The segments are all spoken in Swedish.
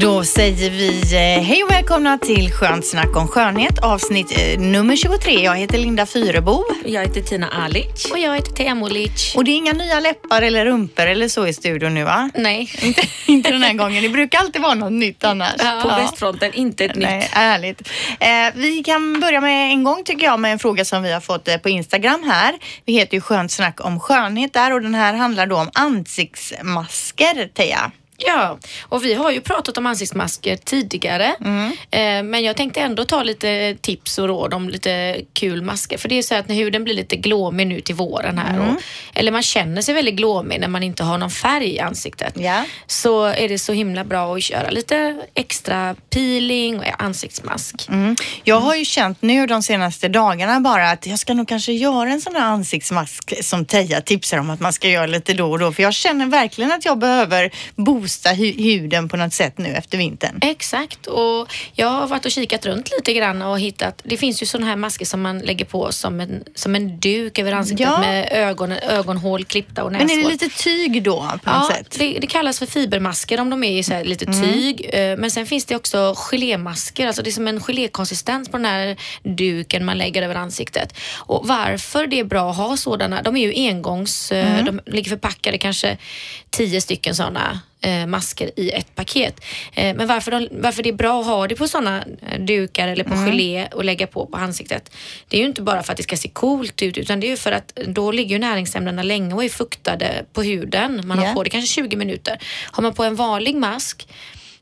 Då säger vi eh, hej och välkomna till Skönt snack om skönhet avsnitt eh, nummer 23. Jag heter Linda Fyrebo Jag heter Tina Alic. Och jag heter Teemu Lic. och det är inga nya läppar eller rumpor eller så i studion nu va? Nej. Inte, inte den här gången. Det brukar alltid vara något nytt annars. På västfronten, inte ett Nej, nytt. ärligt. Eh, vi kan börja med en gång tycker jag med en fråga som vi har fått eh, på Instagram här. Vi heter ju Skönt snack om skönhet där och den här handlar då om ansiktsmasker, Teija. Ja, och vi har ju pratat om ansiktsmasker tidigare. Mm. Eh, men jag tänkte ändå ta lite tips och råd om lite kul masker. För det är så att när huden blir lite glåmig nu till våren här. Mm. Och, eller man känner sig väldigt glåmig när man inte har någon färg i ansiktet. Ja. Så är det så himla bra att köra lite extra peeling och ansiktsmask. Mm. Jag har ju känt nu de senaste dagarna bara att jag ska nog kanske göra en sån här ansiktsmask som Teija tipsar om att man ska göra lite då och då. För jag känner verkligen att jag behöver boosta hu- huden på något sätt nu efter vintern. Exakt och jag har varit och kikat runt lite grann och hittat, det finns ju sådana här masker som man lägger på som en, som en duk över ansiktet Ja. med ögon, ögonhål klippta och näshål. Men är det lite tyg då på något Ja, sätt? det, det kallas för fibermasker om de är så lite Mm. tyg. Eh, Men sen finns det också gelémasker, alltså det är som en gelékonsistens på den här duken man lägger över ansiktet. Och varför det är bra att ha sådana, de är ju engångs, eh, Mm. de ligger förpackade kanske tio stycken sådana masker i ett paket. Eh, men varför, de, varför det är bra att ha det på sådana eh, dukar eller på gelé och lägga på på ansiktet. Det är ju inte bara för att det ska se coolt ut utan det är ju för att då ligger ju näringsämnena länge och är fuktade på huden. Man har Ja. på det kanske 20 minuter. Har man på en vanlig mask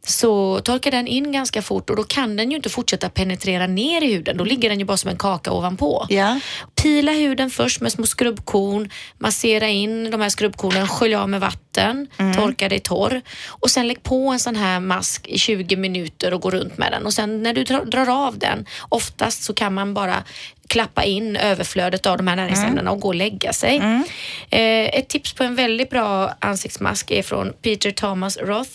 så torkar den in ganska fort och då kan den ju inte fortsätta penetrera ner i huden. Då ligger den ju bara som en kaka ovanpå. Ja. Pila huden först med små skrubbkorn, massera in de här skrubbkornen, skölj av med vatten, torka dig torr och sen lägg på en sån här mask i 20 minuter och gå runt med den och sen när du drar, drar av den, oftast så kan man bara klappa in överflödet av de här näringsämnena och gå och lägga sig. Eh, ett tips på en väldigt bra ansiktsmask är från Peter Thomas Roth.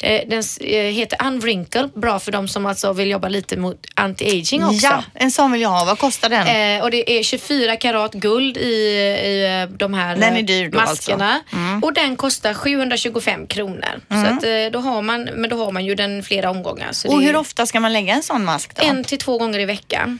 Eh, den eh, heter Unwrinkle, bra för de som alltså vill jobba lite mot anti-aging också. ja, en sån vill jag ha. Vad kostar den? Eh, och det är 24 karat guld i, i eh, de här Den är dyr maskerna. alltså. Mm. Och den kostar 725 kronor. Så att, då har man, men då har man ju den flera omgångar. Och hur ju ofta ska man lägga en sån mask då? En till två gånger i veckan.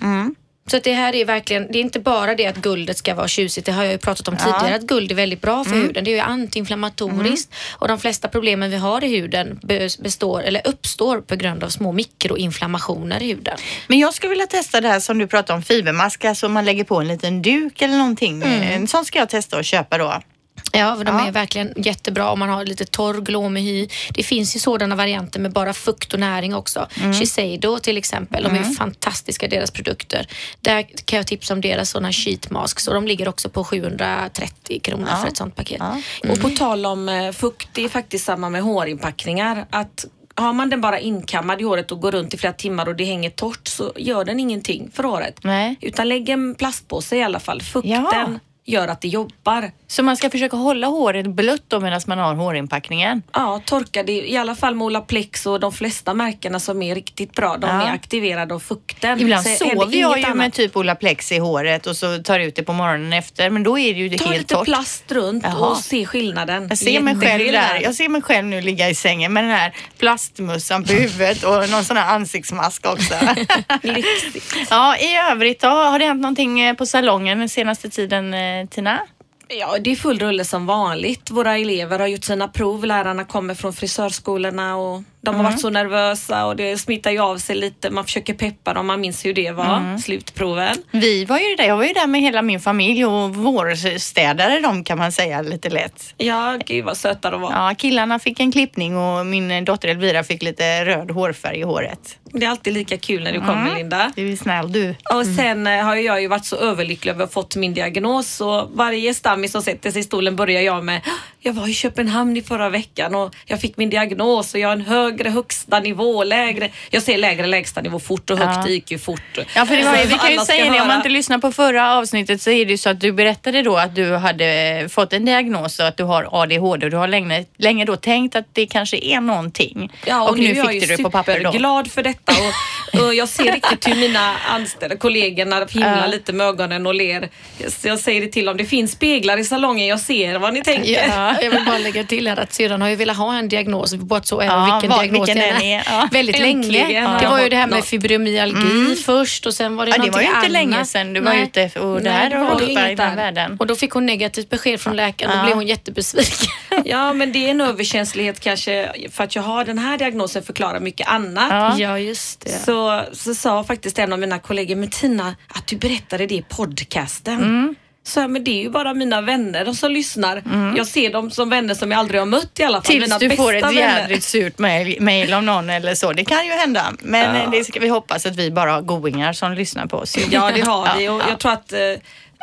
Mm. Så att det här är verkligen, det är inte bara det att guldet ska vara tjusigt. Det har jag ju pratat om Ja. Mm. tidigare att guld är väldigt bra för huden. Det är ju antiinflammatoriskt och de flesta problemen vi har i huden be- består eller uppstår på grund av små mikroinflammationer i huden. Men jag skulle vilja testa det här som du pratade om, fibermask, alltså man lägger på en liten duk eller någonting. En sån ska jag testa och köpa då. Ja, för de Ja. är verkligen jättebra om man har lite torr glåmig hy. Det finns ju sådana varianter med bara fukt och näring också. Mm. Shiseido till exempel, de är fantastiska deras produkter. Där kan jag tipsa om deras sådana sheet masks och de ligger också på 730 kronor för ett sånt paket. Ja. Och på tal om eh, fukt, det är faktiskt samma med hårinpackningar. Att har man den bara inkammad i håret och går runt i flera timmar och det hänger torrt så gör den ingenting för håret. Nej. Utan lägg en plastpåse i alla fall. Fukten Ja. Gör att det jobbar. Så man ska försöka hålla håret blött då medan man har hårinpackningen? Ja, torka det i alla fall med Olaplex och de flesta märkena som är riktigt bra. De Ja. är aktiverade av fukten. Ibland Så sover jag ju med typ Olaplex i håret och så tar ut det på morgonen efter men då är det ju det Ta helt lite torrt. plast runt Jaha. och se skillnaden. Jag ser, mig själv där. Jag ser mig själv nu ligga i sängen med den här plastmössan på huvudet och någon sån här ansiktsmask också. ja, i övrigt då, har det hänt någonting eh, på salongen den senaste tiden eh, Eh, Tina? Ja, det är full rulle som vanligt. Våra elever har gjort sina prov. Lärarna kommer från frisörskolorna och de har varit så nervösa och det smittar ju av sig lite. Man försöker peppa dem. Man minns hur det var, slutproven. Vi var ju där, jag var ju där med hela min familj och vårstädare de kan man säga lite lätt. Ja, gud vad söta de var. Ja, killarna fick en klippning och min dotter Elvira fick lite röd hårfärg i håret. Det är alltid lika kul när du kommer Linda. Du är snäll du. Och sen eh, har jag ju varit så överlycklig över att ha fått min diagnos så varje stammis som sätter sig i stolen börjar jag med jag var i Köpenhamn i förra veckan och jag fick min diagnos och jag har en högre högsta nivå, lägre. Jag säger lägre lägsta nivå fort och högt Ja. ju fort. Ja, för det var, vi kan ju säga det, om man inte lyssnar på förra avsnittet så är det ju så att du berättade då att du hade fått en diagnos och att du har ADHD och du har länge, länge då tänkt att det kanske är någonting. Ja, och, nu, är jag fick du det på papper då. glad för detta och, och jag ser riktigt hur mina anställda kollegorna himlar Ja. lite med ögonen och ler. Så jag säger det till dem, det finns speglar i salongen, jag ser vad ni tänker. Ja, jag vill bara lägga till här att sedan har jag velat ha en diagnos, bara så även Ja, vilken vad- diagnos vilken den är, ja. Väldigt Äntligen länge. Det var ju det här med fibromyalgi först och sen var det Mm. Ja, det var ju inte länge sedan du var Nej. ute och det Nej, här har var det där. världen. Och då fick hon negativt besked från läkaren. Ja. Då blev hon jättebesviken. Ja, men det är en överkänslighet kanske för att jag har den här diagnosen förklarar mycket annat. Ja. Ja, just det. Så, så sa faktiskt en av mina kollegor, men Tina, att du berättade det i podcasten. Mm. Så jag, men det är ju bara mina vänner som lyssnar. Jag ser dem som vänner som jag aldrig har mött i alla fall. Tills mina du får ett vänner. jädrigt surt mail, av någon eller så. Det kan ju hända. Men Ja. eh, det ska vi hoppas att vi bara har goingar som lyssnar på oss. Ja, det har vi Ja, och ja. jag tror att eh,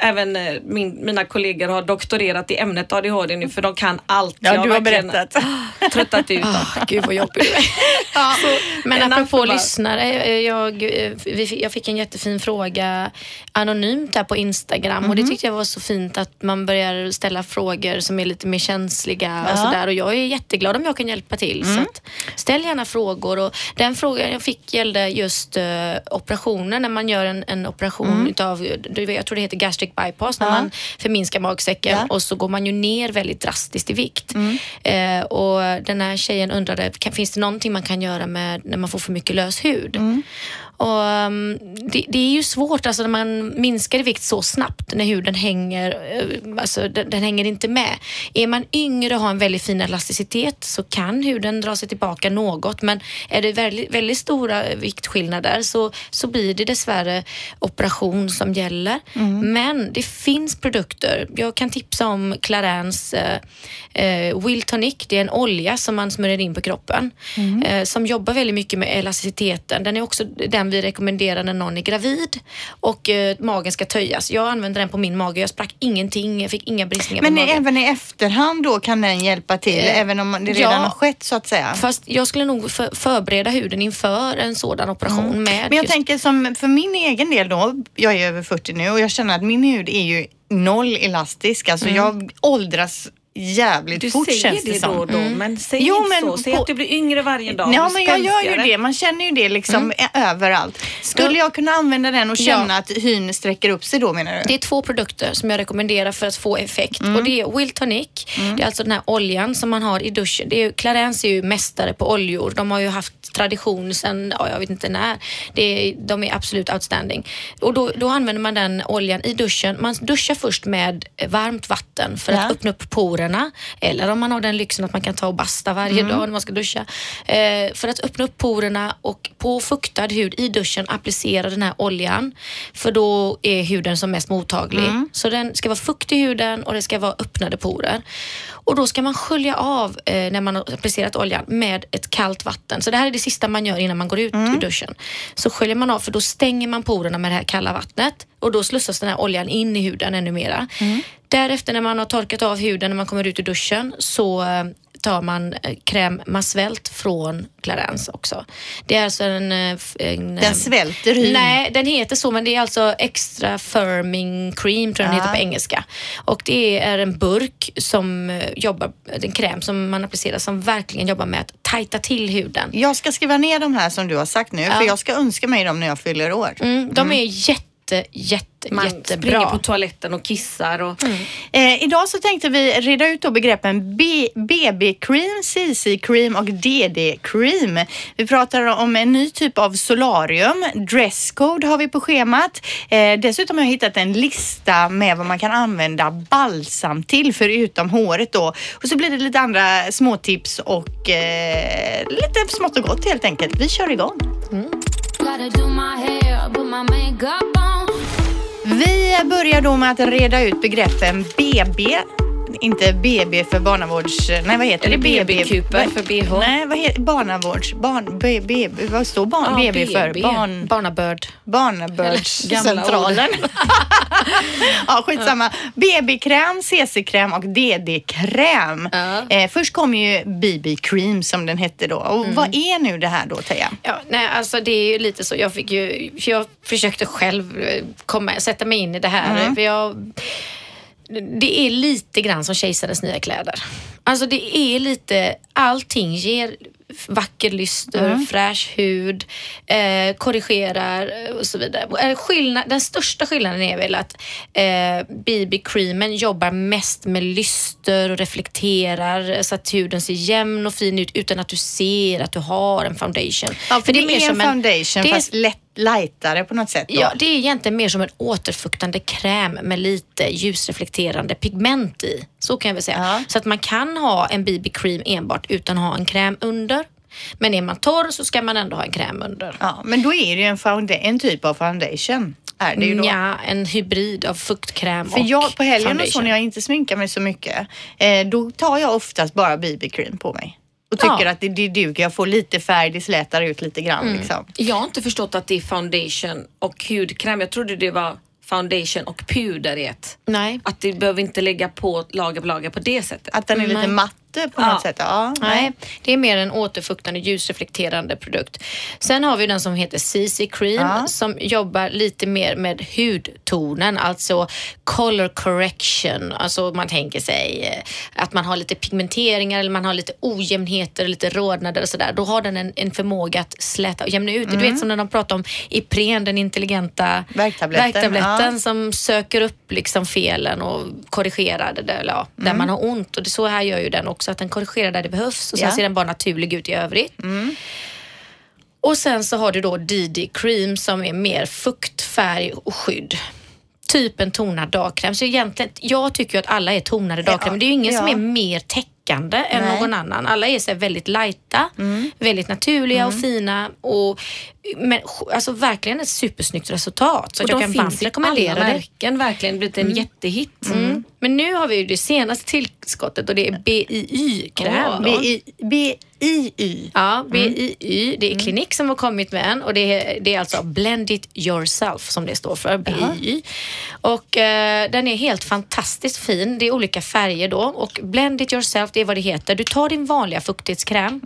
även eh, min, mina kollegor har doktorerat i ämnet ADHD nu för de kan allt. Ja, Jag du har berättat. Tröttat ut dem. Ah, Gud vad jobbigt du är. Men en apropå aftonbar. lyssnare, eh, jag, eh, jag fick en jättefin fråga anonymt där på Instagram och det Mhm. tyckte jag var så fint att man börjar ställa frågor som är lite mer känsliga Ja. Mm. och sådär och jag är jätteglad om jag kan hjälpa till. Så att, ställ gärna frågor och den frågan jag fick gällde just uh, operationer när man gör en, en operation utav, du vet, jag tror det heter gastric bypass, när. Ja. man förminskar magsäcken Ja. och så går man ju ner väldigt drastiskt i vikt. Mm. Eh, och den här tjejen undrade, kan, finns det någonting man kan göra med när man får för mycket lös hud? Mm. Och, um, det, det är ju svårt alltså när man minskar i vikt så snabbt när huden hänger, eh, alltså den, den hänger inte med. Är man yngre och har en väldigt fin elasticitet så kan huden dra sig tillbaka något men är det väldigt, väldigt stora viktskillnader så, så blir det dessvärre operation som gäller. Men det finns produkter. Jag kan tipsa om Clarins eh, eh, Will Tonic. Det är en olja som man smörjer in på kroppen eh, som jobbar väldigt mycket med elasticiteten. Den är också den vi rekommenderar när någon är gravid och eh, magen ska töjas. Jag använde den på min mage. Jag sprack ingenting. Jag fick inga bristningar Men på magen. även i efterhand då kan den hjälpa till, Eh, även om det redan ja. har skett så att säga? Fast jag skulle nog för, förbereda huden inför en sådan operation med Men jag just- tänker som för min egen del då, jag är över 40 nu och jag känner att min hud är ju noll elastisk. Alltså jag åldras jävligt Du fort säger känns det, det som. då och då, men säg Jo, inte men så. Säg på- att du blir yngre varje dag. Ja men jag gör ju det, man känner ju det liksom ä- överallt. Skulle jag kunna använda den och känna Ja. att hyn sträcker upp sig då menar du? Det är två produkter som jag rekommenderar för att få effekt. Och Det är Will Tonic. Det är alltså den här oljan som man har i duschen. Det är, Clarence är ju mästare på oljor. De har ju haft tradition sedan, ja, jag vet inte när. Det är, de är absolut outstanding. Och då, då använder man den oljan i duschen. Man duschar först med varmt vatten för Ja. att öppna upp porerna. Eller om man har den lyxen att man kan ta och basta varje dag när man ska duscha. Eh, för att öppna upp porerna och på fuktad hud i duschen applicera den här oljan. För då är huden som mest mottaglig. Så den ska vara fuktig i huden och det ska vara öppnade porer. Och då ska man skölja av eh, när man har applicerat oljan med ett kallt vatten. Så det här är det sista man gör innan man går ut ur duschen. Så sköljer man av för då stänger man porerna med det här kalla vattnet och då slussas den här oljan in i huden ännu mera. Därefter när man har torkat av huden när man kommer ut ur duschen så eh, tar man eh, crème Masvelt från Clarence också. Det är alltså en... eh, en Den svälter hyn. Nej, den heter så men det är alltså extra firming cream tror jag den heter på engelska. Och det är en burk som jobbar, en kräm som man applicerar som verkligen jobbar med att tajta till huden. Jag ska skriva ner de här som du har sagt nu, för Ja. jag ska önska mig dem när jag fyller år. Mm, de är jätte, jätte, Man springer jättebra. på toaletten och kissar. Och, Eh, idag så tänkte vi reda ut då begreppen BB-cream, CC-cream och DD-cream. Vi pratar om en ny typ av solarium. Dresscode har vi på schemat. Eh, dessutom har jag hittat en lista med vad man kan använda balsam till förutom håret då. Och så blir det lite andra småtips och eh, lite smått och gott helt enkelt. Vi kör igång. Gotta do my hair, put my makeup on. Vi börjar då med att reda ut begreppen BB, inte BB för barnavårds... Nej, vad heter Eller det? BB-kuper för BH. Nej, vad heter barnavårds... Barn... BB... Vad står barn, Ja, BB för? BB. Barn... Barnabörd. Barnabördscentralen. ja, skitsamma. BB-kräm, CC-kräm och DD-kräm. Ja. Eh, först kom ju BB-cream som den hette då. Och Mm. vad är nu det här då, Teija? Ja, nej, alltså det är ju lite så. Jag, fick ju, för jag försökte själv eh, komma, sätta mig in i det här. För jag, det är lite grann som kejsarens nya kläder. Alltså det är lite, allting ger vacker lyster, fräsch hud, eh, korrigerar eh, och så vidare. Eh, Skillnad, den största skillnaden är väl att eh, BB-creamen jobbar mest med lyster och reflekterar eh, så att huden ser jämn och fin ut utan att du ser att du har en foundation. Ja, för det är mer en som foundation det är- fast lätt lightare på något sätt. Då. Ja, det är egentligen mer som en återfuktande kräm med lite ljusreflekterande pigment i. Så kan jag väl säga. Ja. Så att man kan ha en BB-cream enbart utan att ha en kräm under. Men är man torr så ska man ändå ha en kräm under. Ja, men då är det ju en, en typ av foundation. Är det ju då. Ja, en hybrid av fuktkräm För och jag på helgen och så när jag inte sminkar mig så mycket, eh, då tar jag oftast bara BB-cream på mig. Och tycker Ja. att det, det duger. Jag får lite färg, det slätar ut lite grann Mm. liksom. Jag har inte förstått att det är foundation och hudkräm. Jag trodde det var foundation och puder i ett. Nej. Att du behöver inte lägga på lager på lager på det sättet. Att den är lite Nej. Matte på Ja. något sätt. Ja, Nej, det är mer en återfuktande ljusreflekterande produkt. Sen har vi den som heter CC Cream Ja. som jobbar lite mer med hudtonen, alltså color correction. Alltså man tänker sig eh, att man har lite pigmenteringar eller man har lite ojämnheter, lite rodnader och sådär. Då har den en, en förmåga att släta och jämna ut. Du vet som när de pratar om Ipren, den intelligenta Värktabletten, värktabletten som söker upp liksom felen och korrigerar det där, eller ja, där man har ont. Och det, så här gör ju den också, att den korrigerar där det behövs och sen Ja. ser den bara naturlig ut i övrigt. Och sen så har du då DD Cream som är mer fukt, färg och skydd. Typ en tonad dagkräm. Så egentligen, jag tycker ju att alla är tonade dagkräm, men det är ju ingen som ja. är mer täckande än Nej. någon annan. Alla är så väldigt lighta, väldigt naturliga och fina och men alltså verkligen ett supersnyggt resultat. Så och att jag kan varmt rekommendera det. märken verkligen blivit en jättehit. Mm. Men nu har vi ju det senaste tillskottet och det är BIY-kräm. BI, BIY. Ja, BIY. Det är Klinik som har kommit med en och det är, det är alltså Blend it yourself som det står för, BIY. Och eh, den är helt fantastiskt fin. Det är olika färger då och Blend it yourself, det är vad det heter. Du tar din vanliga fuktighetskräm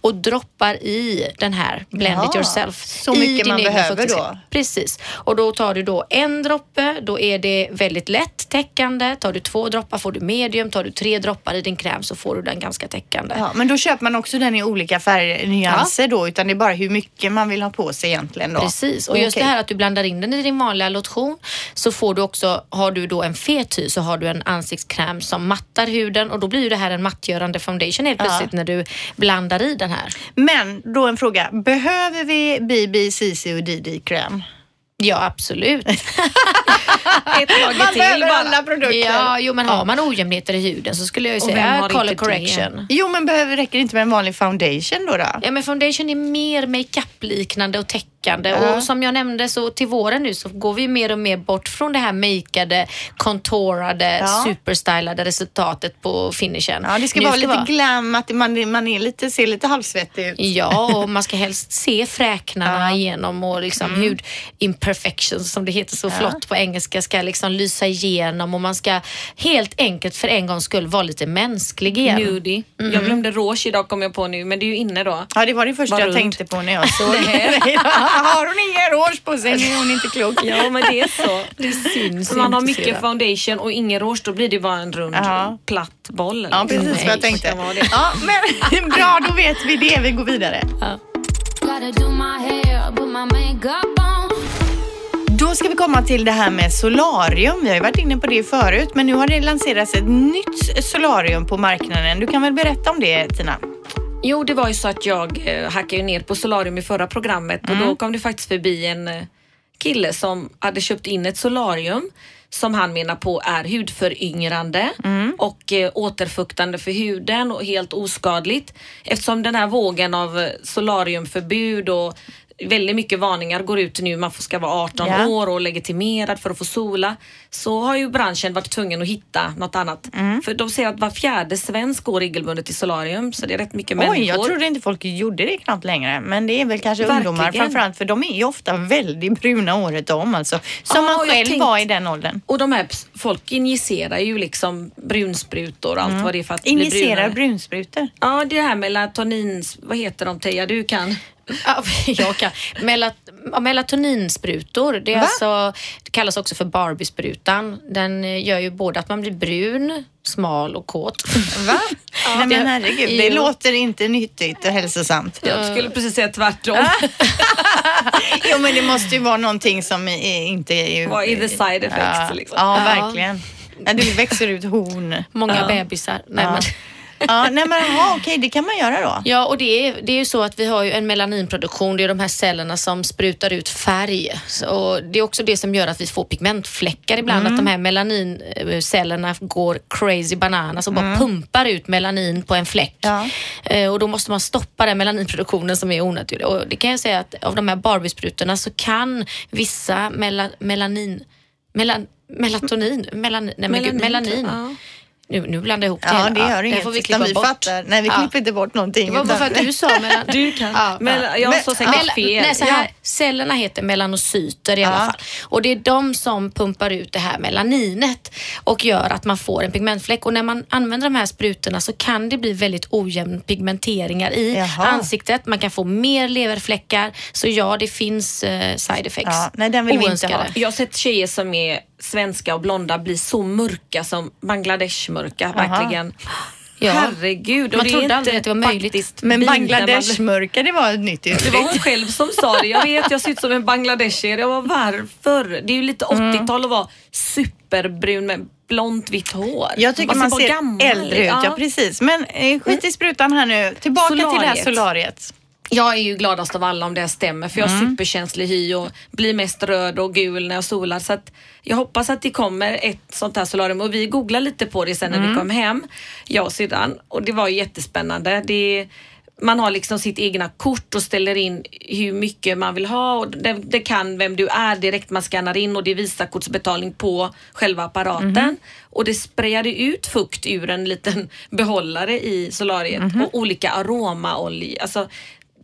och droppar i den här Blend it Jaha, yourself. Så mycket man behöver då? Precis. Och då tar du då en droppe, då är det väldigt lätt täckande. Tar du två droppar får du medium. Tar du tre droppar i din kräm så får du den ganska täckande. Ja, men då köper man också den i olika färgnyanser då, utan det är bara hur mycket man vill ha på sig egentligen då. Precis, och just Okej. det här att du blandar in den i din vanliga lotion så får du också, har du då en fet hy så har du en ansiktskräm som mattar huden och då blir ju det här en mattgörande foundation helt plötsligt när du blandar i den här. Men då en fråga, behöver vi BB, CC och DD-kräm? Ja, absolut. Ett lager Man till behöver bara. alla produkter. ja, jo men har man ojämnheter i huden så skulle jag ju säga color det? correction. Jo, men behöver, räcker det inte med en vanlig foundation då? då? Ja men foundation är mer makeup-liknande och täckande Ja. och som jag nämnde så till våren nu så går vi mer och mer bort från det här makeade, contourade, Ja. superstylade resultatet på finishen. Ja, det ska Nu vara lite glam, att man, man är lite, ser lite halvsvettig ut. Ja, och man ska helst se fräknarna Ja. Mm. igenom och liksom hud imperfections som det heter så flott på engelska ska liksom lysa igenom och man ska helt enkelt för en gångs skull vara lite mänsklig igen. Nudie. Mm. Jag glömde rouge idag kom jag på nu men det är ju inne då. Ja, det var det första Var jag runt. tänkte på när jag såg det. Har hon ingen rouge på sig nu är hon inte klok. Ja men det är så. Det syns Om man har mycket sedan. foundation och ingen rouge då blir det bara en rund Ja. platt boll. Ja, liksom. precis vad jag tänkte. Ja, men bra, då vet vi det. Vi går vidare. Gotta Då ska vi komma till det här med solarium. Vi har ju varit inne på det förut, men nu har det lanserats ett nytt solarium på marknaden. Du kan väl berätta om det, Tina? Jo, det var ju så att jag eh, hackade ner på solarium i förra programmet och då kom det faktiskt förbi en eh, kille som hade köpt in ett solarium som han menar på är hudföryngrande och eh, återfuktande för huden och helt oskadligt eftersom den här vågen av eh, solariumförbud och väldigt mycket varningar går ut nu, man får- ska vara 18 Ja. år och legitimerad för att få sola. Så har ju branschen varit tvungen att hitta något annat. Mm. För de säger att var fjärde svensk går regelbundet till solarium så det är rätt mycket Oj, människor. jag trodde inte folk gjorde det knappt längre. Men det är väl kanske Verkligen. ungdomar framförallt för de är ju ofta väldigt bruna året om alltså. Som Ja, man själv tänkt- var i den åldern. Och de här folk injicerar ju liksom brunsprutor och allt vad det är för att bli Injicerar brunare. brunsprutor. Ja, det här melatonin, vad heter de Teija, du kan? Ja, jag kan. Melat ja, melatoninsprutor, det, är Va? alltså, det kallas också för Barbie-sprutan. Den eh, gör ju både att man blir brun, smal och kåt. Va? Nej men det- herregud, det jo. låter inte nyttigt och hälsosamt. Jag skulle precis säga tvärtom. jo men det måste ju vara någonting som är, inte är... Vad är the side effects ja, liksom? Ja, Ja. verkligen. Ja, du växer ut horn. Många ja. bebisar. Nej, Ja. men, Ja, nej men aha, okej, det kan man göra då. Ja, och det är, det är ju så att vi har ju en melaninproduktion. Det är de här cellerna som sprutar ut färg. Och det är också det som gör att vi får pigmentfläckar ibland. Att de här melanincellerna går crazy bananas och bara pumpar ut melanin på en fläck. Ja. Eh, och då måste man stoppa den melaninproduktionen som är onaturlig. Och det kan jag säga att av de här Barbie-sprutorna så kan vissa mela, melanin Melan, melatonin, melanin, nej men gud, Melanin, melanin. ja. Nu, nu blandar jag ihop Ja, hela. det gör Den inget. får vi klippa vi bort. fattar. Nej, vi Ja. klipper inte bort någonting. Det var bara för att du sa mellan... Du kan. Ja, Men ja. jag Men- sa säkert Mela- fel. Nej, så här, Ja. Cellerna heter melanocyter i alla Ja. fall. Och det är de som pumpar ut det här melaninet och gör att man får en pigmentfläck. Och när man använder de här sprutorna så kan det bli väldigt ojämn pigmenteringar i Jaha. ansiktet. Man kan få mer leverfläckar. Så ja, det finns eh, side effects. Ja, nej, den vill vi inte Oönskade. ha. Jag har sett tjejer som är svenska och blonda bli så mörka som Bangladesh-mörka. Verkligen. Ja. Herregud. Man trodde aldrig att det var möjligt. Men man- Bangladesh-mörka, det var nytt Det var uttryck. hon själv som sa det. Jag vet, jag ser ut som en bangladeshier. Jag var varför? Det är ju lite 80-tal att vara superbrun med blont vitt hår. Jag tycker man, ser gammal äldre ut, ja. precis. Men eh, skit i sprutan här nu. Tillbaka till det här Solariet. Jag är ju gladast av alla om det stämmer för jag har Mm. superkänslig hy och blir mest röd och gul när jag solar. Så att jag hoppas att det kommer ett sånt här solarium och vi googlar lite på det sen när Mm. vi kom hem, jag och syrran. Och det var jättespännande. Det, man har liksom sitt egna kort och ställer in hur mycket man vill ha och det, det kan vem du är direkt. Man skannar in och det är Visakortsbetalning på själva apparaten. Mhm. Och det sprayade ut fukt ur en liten behållare i solariet Mhm. och olika aromaolja. Alltså,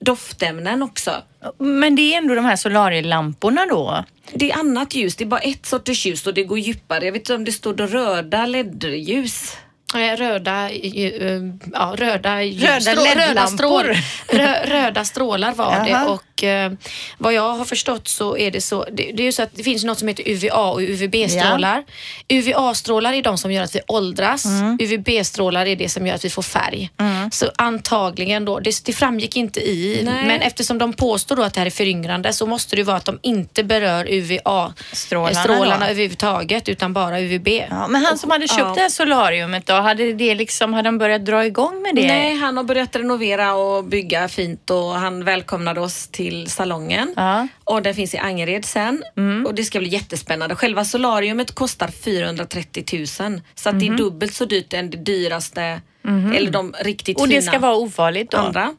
doftämnen också. Men det är ändå de här solarielamporna då? Det är annat ljus, det är bara ett sorters ljus och det går djupare. Jag vet inte om det står röda LED-ljus. Eh, Röda, eh, ja, röda, Röda strå- röda, strål, rö, röda strålar var det och eh, vad jag har förstått så är det så, det, det är ju så att det finns något som heter UVA och UVB-strålar. UVA-strålar är de som gör att vi åldras. Mm. UVB-strålar är det som gör att vi får färg. Så antagligen då, det, det framgick inte i, Nej. men eftersom de påstår då att det här är föryngrande så måste det vara att de inte berör Strålarna UVA-strålarna överhuvudtaget utan bara UVB. Ja, men han som hade köpt ja. det här solariumet då, hade, det liksom, hade han börjat dra igång med det? Nej, han har börjat renovera och bygga fint och han välkomnade oss till salongen. Ja. Och den finns i Angered sen och det ska bli jättespännande. Själva solariumet kostar 430 000 så att det är dubbelt så dyrt än det dyraste eller de riktigt Och fina det ska vara ofarligt då? andra.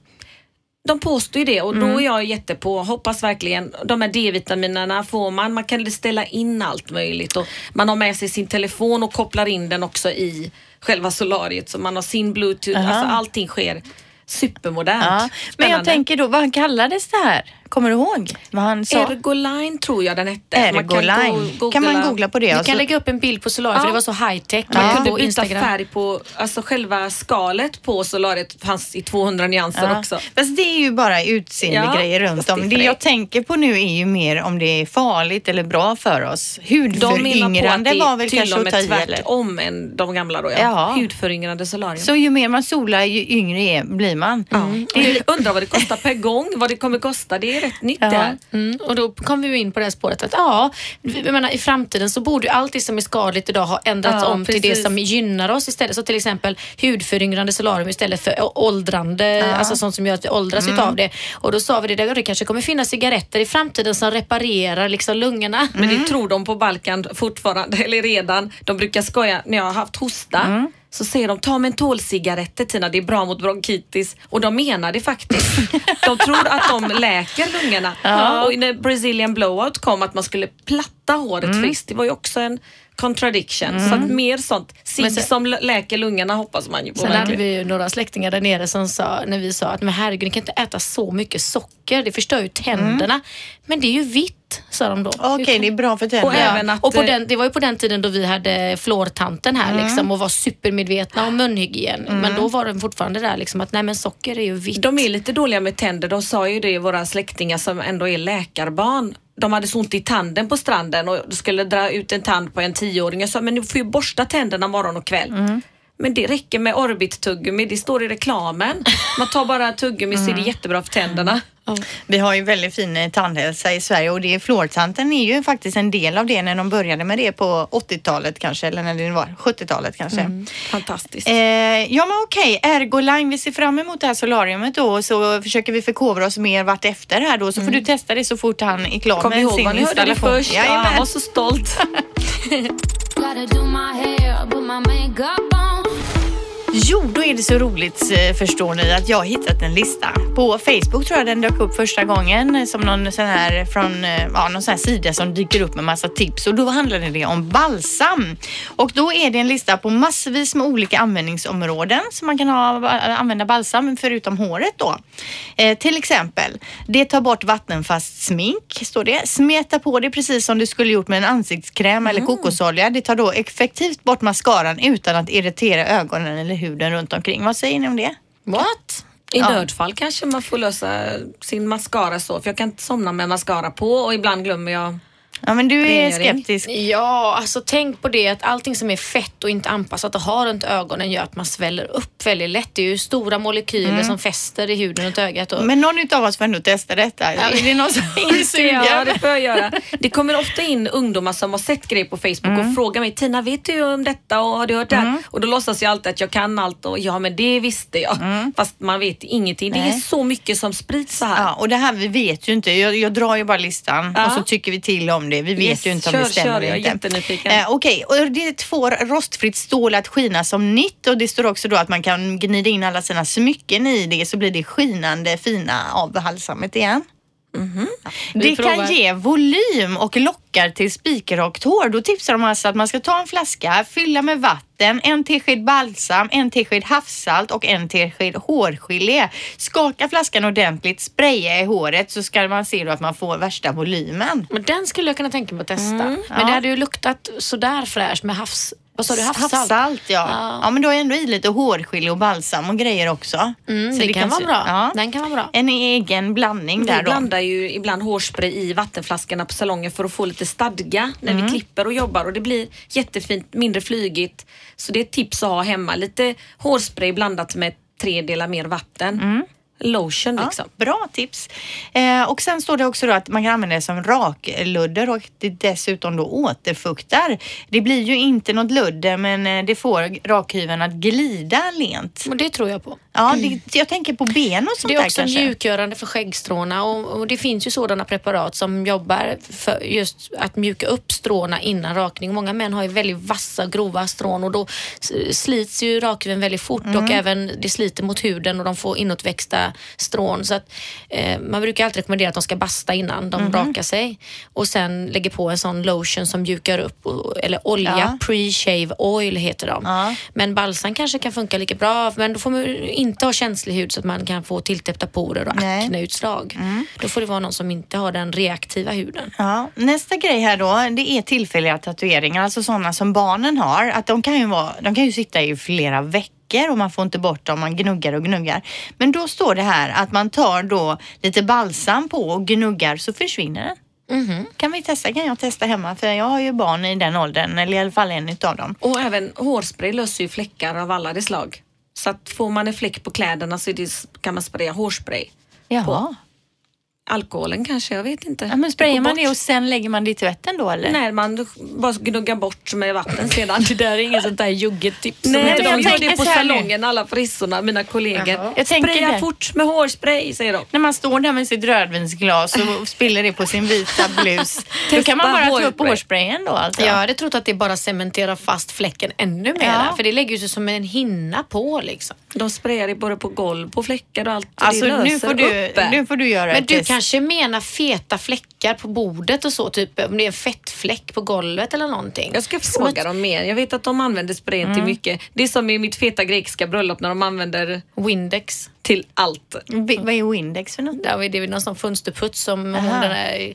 De påstår ju det och då är jag jättepå. Hoppas verkligen. De här D-vitaminerna får man. Man kan ställa in allt möjligt och man har med sig sin telefon och kopplar in den också i själva solariet så man har sin bluetooth. Aha. Alltså allting sker supermodernt. Ja. Men jag tänker då, vad kallades det här? Kommer du ihåg vad han sa? Ergoline tror jag den hette. Man kan Ergoline. go- Kan man googla på det? Vi och så- kan lägga upp en bild på solariet för Ja. det var så high tech Man kunde på byta Instagram. färg på, alltså själva skalet på solariet fanns i 200 nyanser Ja. också. Fast det är ju bara utseendegrejer Ja, runt det om. Det jag tänker på nu är ju mer om det är farligt eller bra för oss. Hudföryngrande det var väl till kanske och att med ta i eller? tvärtom än de gamla då. Ja. Ja. Hudföryngrande solarium. Så ju mer man solar ju yngre är, blir man. Mm. Det är, undrar vad det kostar per gång, vad det kommer kosta. Det är rätt nytt Ja. det här. Mm, och då kom vi in på det här spåret att ja, jag menar, i framtiden så borde ju allt det som är skadligt idag ha ändrats Ja, om till det precis. som gynnar oss istället. Så till exempel hudföryngrande solarium istället för åldrande, alltså sånt som gör att vi åldras utav det. Och då sa vi det, det kanske kommer finnas cigaretter i framtiden som reparerar liksom lungorna. Men det tror de på Balkan fortfarande, eller redan. De brukar skoja, när jag har haft hosta Så säger de, ta mentolcigaretter Tina, det är bra mot bronkitis. Och de menar det faktiskt. De tror att de läker lungorna. Och när Brazilian blowout kom, att man skulle platta håret friskt, det var ju också en contradiction. Så att mer sånt. Men sen- som läker lungorna hoppas man ju på. Sen hade verkligen. vi ju några släktingar där nere som sa, när vi sa att men herregud, ni kan inte äta så mycket socker, det förstör ju tänderna. Men det är ju vitt, sa de då. Okej, det är bra för tänderna. Och även att, och på eh, den, det var ju på den tiden då vi hade fluortanten här liksom, och var supermedvetna om munhygien. Men då var den fortfarande där liksom, att nej men socker är ju vitt. De är lite dåliga med tänder. De sa ju det, våra släktingar som ändå är läkarbarn. De hade så ont i tanden på stranden och skulle dra ut en tand på en tioåring. Jag sa, men du får ju borsta tänderna morgon och kväll. Mm. Men det räcker med Orbit-tuggummi, det står i reklamen. Man tar bara tuggummi så är det jättebra för tänderna. Vi har ju väldigt fin eh, tandhälsa i Sverige och det är fluortanten är ju faktiskt en del av det när de började med det på 80-talet kanske eller när det var 70-talet kanske. Fantastiskt. Eh, ja men okej, Ergoline, vi ser fram emot det här solariumet då så försöker vi förkovra oss mer vart efter här då så får du testa det så fort han är klar Kom med ihåg sin vad ni hörde det installation. först. Ja, han var så stolt. Jo, då är det så roligt eh, förstår ni att jag har hittat en lista. På Facebook tror jag den dök upp första gången eh, som någon sån här från eh, ja, någon sån här sida som dyker upp med massa tips och då handlade det om balsam. Och då är det en lista på massvis med olika användningsområden som man kan ha, använda balsam förutom håret då. Eh, till exempel, det tar bort vattenfast smink, står det. Smeta på det precis som du skulle gjort med en ansiktskräm eller kokosolja. Det tar då effektivt bort mascaran utan att irritera ögonen eller huden runt omkring. Vad säger ni om det? What? I Ja. nödfall kanske man får lösa sin mascara så, för jag kan inte somna med mascara på och ibland glömmer jag. Ja, men du är Rengöring. skeptisk. Ja, alltså tänk på det att allting som är fett och inte anpassat att ha runt ögonen gör att man sväller upp väldigt lätt. Det är ju stora molekyler som fäster i huden runt ögat. Och... Men någon utav oss får ändå testa detta. Är det någon som är Ja, det får jag göra. Det kommer ofta in ungdomar som har sett grejer på Facebook och frågar mig, Tina vet du om detta och har du hört det här? Och då låtsas jag alltid att jag kan allt och ja men det visste jag. Fast man vet ingenting. Det är Nej. så mycket som sprids så här. Ja, och det här vi vet ju inte. Jag, jag drar ju bara listan Ja. och så tycker vi till om det. Vi vet Yes, ju inte om kör, det stämmer kör. Jag är jättenyfiken. Eh, Okej, och det får rostfritt stål att skina som nytt och det står också då att man kan gnida in alla sina smycken i det så blir det skinande fina av balsamet igen. Det Vi kan ge volym och lockar till spikrakt hår. Då tipsar de alltså att man ska ta en flaska, fylla med vatten, en tesked balsam, en tesked havssalt och en tesked hårgelé. Skaka flaskan ordentligt, spraya i håret så ska man se då att man får värsta volymen. Men den skulle jag kunna tänka mig att testa. Men ja. det hade ju luktat sådär fräscht med havs... Vad sa du? Havssalt? Havssalt ja. Ja. ja. men då är ändå i lite hårgelé och balsam och grejer också. Mm, Så det, kan vara bra. Ja. Den kan vara bra. En egen blandning Vi där då. blandar ju ibland hårspray i vattenflaskorna på salongen för att få lite stadga när Mm. vi klipper och jobbar och det blir jättefint, mindre flygigt. Så det är ett tips att ha hemma. Lite hårspray blandat med tre delar mer vatten. Lotion Mm. Ja, liksom. bra tips. Eh, och sen står det också då att man kan använda det som rakludder och det dessutom då återfuktar. Det blir ju inte något ludder men eh, det får rakhyveln att glida lent. Men det tror jag på. Ja, det, jag tänker på ben och sånt Det är där också kanske. mjukgörande för skäggstråna och, och det finns ju sådana preparat som jobbar för just att mjuka upp stråna innan rakning. Många män har ju väldigt vassa, grova strån och då slits ju rakhyveln väldigt fort och Mm. även det sliter mot huden och de får inåtväxta strån. Så att, eh, man brukar alltid rekommendera att de ska basta innan de Mhm. rakar sig och sen lägger på en sån lotion som mjukar upp och, eller olja, Ja. pre-shave oil heter de. Ja. Men balsam kanske kan funka lika bra men då får man inte ha känslig hud så att man kan få tilltäppta porer och akneutslag. Då får det vara någon som inte har den reaktiva huden. Ja, nästa grej här då, det är tillfälliga tatueringar, alltså sådana som barnen har. Att de kan ju, vara, de kan ju sitta i flera veckor och man får inte bort dem, man gnuggar och gnuggar. Men då står det här att man tar då lite balsam på och gnuggar så försvinner den. Kan vi testa? Kan jag testa hemma? För jag har ju barn i den åldern, eller i alla fall en utav dem. Och även hårspray löser ju fläckar av alla de slag. Så att får man en fläck på kläderna så det, kan man spraya hårspray. Jaha alkoholen kanske, jag vet inte. Ja, men sprayar man bort. det och sen lägger man det i tvätten då eller? Nej, man bara gnuggar bort med vatten sedan. Det där är inget sånt där jugget tips. Nej, men jag de gör det på salongen, alla frissorna, mina kollegor. Jag tänker Spraya det. fort med hårspray, säger de. När man står där med sitt rödvinsglas och spiller det på sin vita blus. då kan man bara ta upp hårspray. hårsprayen då alltså? Jag hade trott att det bara cementerar fast fläcken ännu mer. Ja. För det lägger ju sig som en hinna på liksom. De sprayar det både på golv, på fläckar och allt. Alltså det löser nu får, du, upp det. nu får du göra Men ett du test. kanske menar feta fläckar på bordet och så, typ om det är en fettfläck på golvet eller någonting. Jag ska fråga ett dem mer. Jag vet att de använder sprayen Mm. till mycket. Det är som i mitt feta grekiska bröllop när de använder Windex. till allt. Vi- Vad är Windex för något? Där var det väl någon sån fönsterputs som hon Aha. den där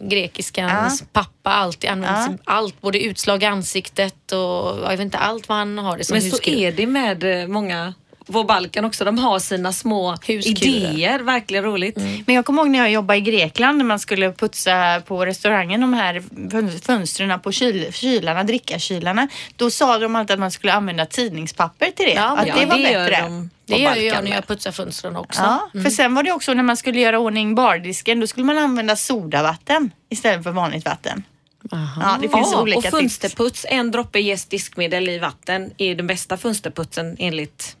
grekiskans pappa alltid använder. Ja. till Allt, både utslag i ansiktet och jag vet inte allt vad han har det som Men så är det med eh, många på Balkan också. De har sina små Huskurer. idéer. Verkligen roligt. Men jag kommer ihåg när jag jobbade i Grekland när man skulle putsa på restaurangen de här fön- fönstren på kyl, kylarna, drickakylarna. Då sa de alltid att man skulle använda tidningspapper till det. Ja, att men det var gör bättre. de Det gör jag när jag putsar fönstren också. Ja, för sen var det också när man skulle göra ordning bardisken, då skulle man använda sodavatten istället för vanligt vatten. Ja, det finns Ja, olika och tips. fönsterputs, en droppe jäst diskmedel i vatten är den bästa fönsterputsen enligt